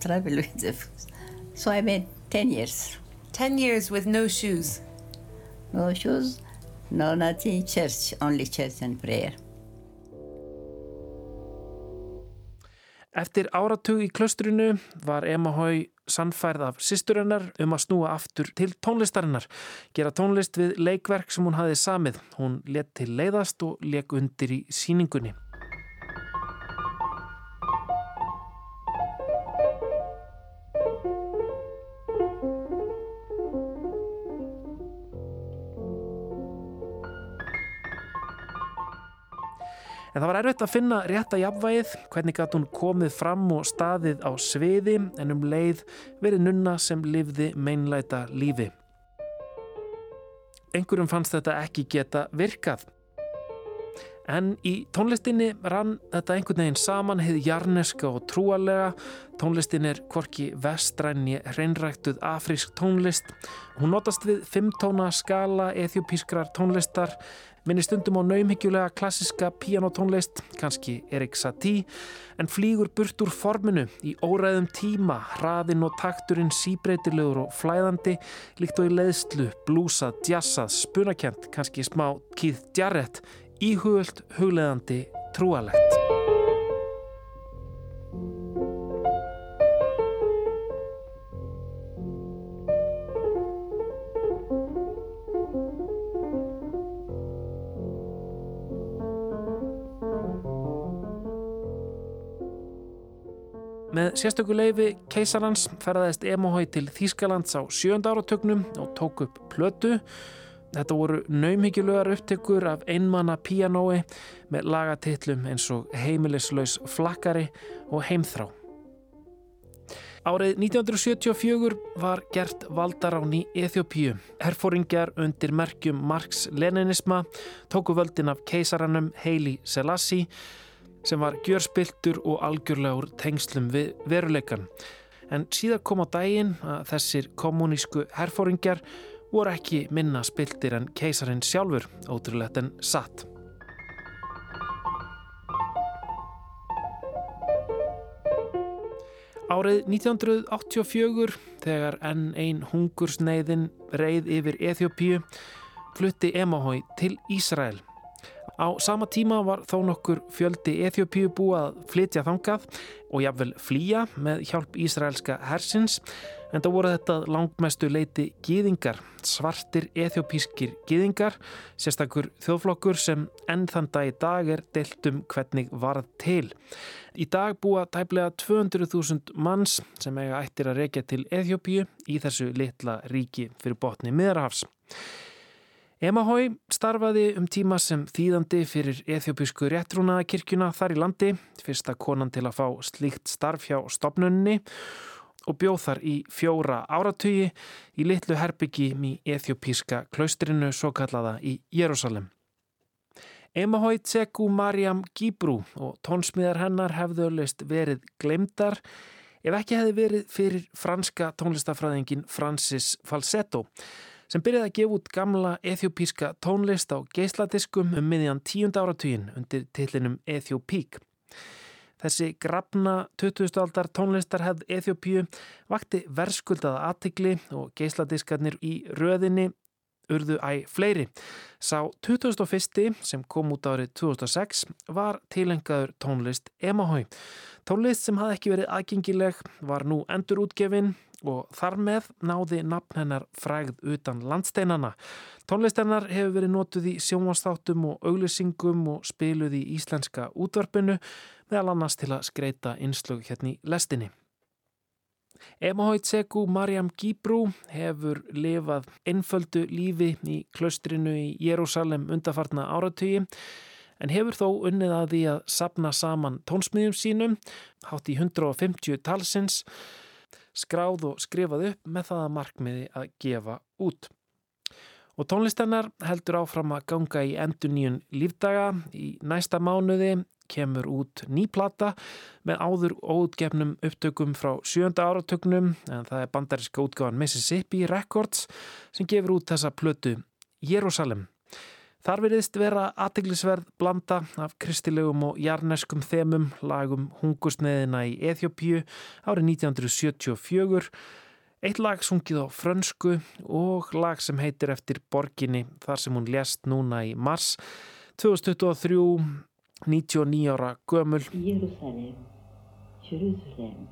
S2: trouble with the foot. So I made 10 years.
S17: 10 years with no shoes?
S2: No shoes, no nothing, church, only church and prayer.
S4: Eftir áratug í klaustrinu var Emma Hói sannfærð af sýsturinnar um að snúa aftur til tónlistarinnar, gera tónlist við leikverk sem hún hafi samið. Hún let til leiðast og leik undir í síningunni. En það var erfitt að finna rétta jafnvægið, hvernig gæti hún komið fram og staðið á sviði en um leið verið nunna sem livði meinlæta lífi. Engurum fannst þetta ekki geta virkað. En í tónlistinni rann þetta einhvern veginn saman hefði jarneska og trúalega. Tónlistin er hvorki vestræni hreinræktuð afrísk tónlist. Hún notast við fimmtóna skala eþjópískrar tónlistar minni stundum á naumhyggjulega klassiska pianotónlist, kannski Erik Satie, en flýgur burt úr forminu í óræðum tíma, hraðinn og takturinn síbreytilegur og flæðandi, líkt og í leiðslu, blúsað, djassað, spunakent, kannski smá Keith Jarrett, íhugöld, hugleðandi, trúalegt. Með sérstöku leifi keisarans ferðaðist Emohoi til Þýskalands á sjönda áratögnum og tók upp plötu. Þetta voru naumhyggjulegar upptekur af einmanna pianói með lagatillum eins og heimilislaus flakkari og heimþrá. Árið 1974 var gert valdarán í Eþjópíu. Herfóringjar undir merkjum Marx-Leninisma tóku völdin af keisaranum Heili Selassie sem var gjörspiltur og algjörlega úr tengslum við veruleikan. En síðan kom á daginn að þessir kommunísku herfóringjar voru ekki minna spiltir en keisarinn sjálfur, ótrúlegt en satt. Árið 1984, þegar enn einn hungursneiðin reið yfir Eþjópíu, flutti Emahói til Ísrael Á sama tíma var þó nokkur fjöldi Eþjópíu búið að flytja þangað og jáfnvel flýja með hjálp Ísraelska hersins en þá voru þetta langmestu leiti gýðingar, svartir eþjópískir gýðingar, sérstakur þjóðflokkur sem enn þann dag í dag er deilt um hvernig varð til. Í dag búa tæplega 200.000 manns sem eiga ættir að reykja til Eþjópíu í þessu litla ríki fyrir botni miðrahafs. Emahói starfaði um tíma sem þýðandi fyrir Eþjópísku réttrúnaðakirkjuna þar í landi, fyrsta konan til að fá slíkt starf hjá stopnunni og bjóð þar í fjóra áratugi í litlu herbyggi í Eþjópíska klaustrinu svo kallaða í Jérúsalem. Emahói Tseku Mariam Gíbrú og tónsmíðar hennar hefðu öllist verið glemdar ef ekki hefði verið fyrir franska tónlistafræðingin Francis Falsetto sem byrjaði að gefa út gamla ethiopíska tónlist á geisladiskum um miðjan tíund áratugin undir tillinum Ethiopík. Þessi grafna 20. aldar tónlistar hefð Ethiopíu vakti verðskuldaða aðtikli og geisladiskarnir í röðinni urðu æg fleiri. Sá 2001. sem kom út árið 2006 var tilengaður tónlist Emahói. Tónlist sem hafði ekki verið aðgengileg var nú endur útgefin og þar með náði nafn hennar frægð utan landsteinana. Tónlistennar hefur verið notuð í sjónvastáttum og auglýsingum og spiluð í íslenska útvarpinu meðal annars til að skreita innslög hérna í lestinni. Emohoitsegu Mariam Gíbrú hefur lifað einföldu lífi í klaustrinu í Jérúsalem undarfarna áratögi en hefur þó unnið að því að sapna saman tónsmiðjum sínum, hátt í 150 talsins skráð og skrifað upp með það að markmiði að gefa út. Og tónlistennar heldur áfram að ganga í endur nýjun lífdaga. Í næsta mánuði kemur út nýplata með áður óutgefnum upptökum frá sjönda áratögnum en það er bandariska útgáðan Mississippi Records sem gefur út þessa plötu Jérúsalem. Þar veriðst vera aðteglisverð blanda af kristilegum og jarneskum þemum lagum hungusneðina í Eþjóppíu árið 1974, eitt lag sungið á frönsku og lag sem heitir eftir borginni þar sem hún lést núna í mars 2023, 99 ára gömul. Jérúsalem, Jérúsalem.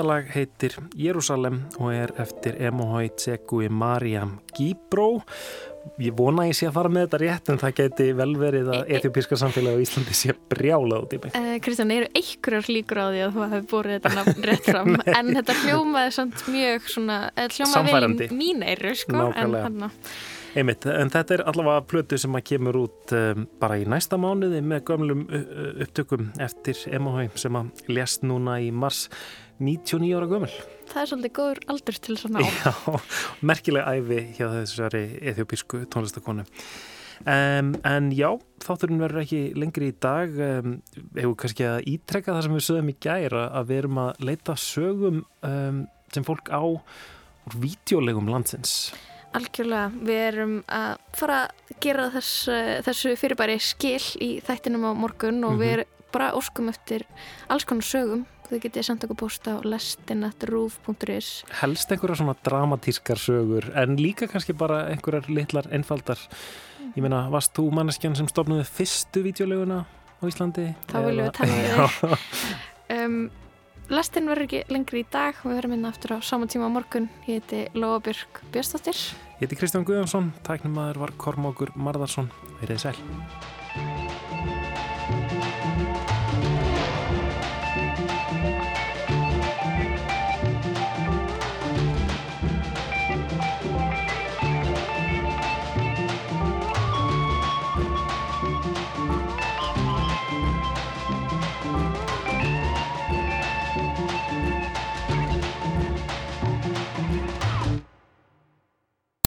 S4: Þetta lag heitir Jérúsalem og er eftir Emohoi Tsekui Mariam Gibró. Ég vona að ég sé að fara með þetta rétt en það geti vel verið að etiopíska samfélagi á Íslandi sé brjálað út í mig.
S5: Uh, Kristján, eru einhverjar líkur á því að þú hefði búið þetta nafn rétt fram? En þetta hljómaði samt mjög svona, hljómaði vel í mín eiru sko, en þarna.
S4: Einmitt, en þetta er allavega plötu sem að kemur út um, bara í næsta mánuði með gömlum upptökum eftir Emohau sem að lést núna í mars 99 ára gömul.
S5: Það er svolítið góður aldur til svona á.
S4: Já, merkilega æfi hjá þessari ethiopísku tónlistakonu. Um, en já, þátturinn verður ekki lengri í dag. Um, hefur kannski að ítrekka það sem við sögum í gæra að við erum að leita sögum um, sem fólk á úr vídeolegum landsins.
S5: Algjörlega, við erum að fara að gera þess, þessu fyrirbæri skil í þættinum á morgun og mm -hmm. við erum bara óskum eftir alls konar sögum. Þau getið sendt okkur post á lestinattrúf.is
S4: Helst einhverja svona dramatískar sögur en líka kannski bara einhverjar litlar einfaldar. Ég meina, varst þú manneskjan sem stofnuði fyrstu videoleguna á Íslandi?
S5: Það viljum við tala um, Lestin verður ekki lengri í dag og við verðum inn aftur á saman tíma á morgun. Ég heiti Lóabjörg Björnstóttir.
S4: Ég heiti Kristján Guðjónsson, tæknum aður var Kormákur Marðarsson. Verðið sæl.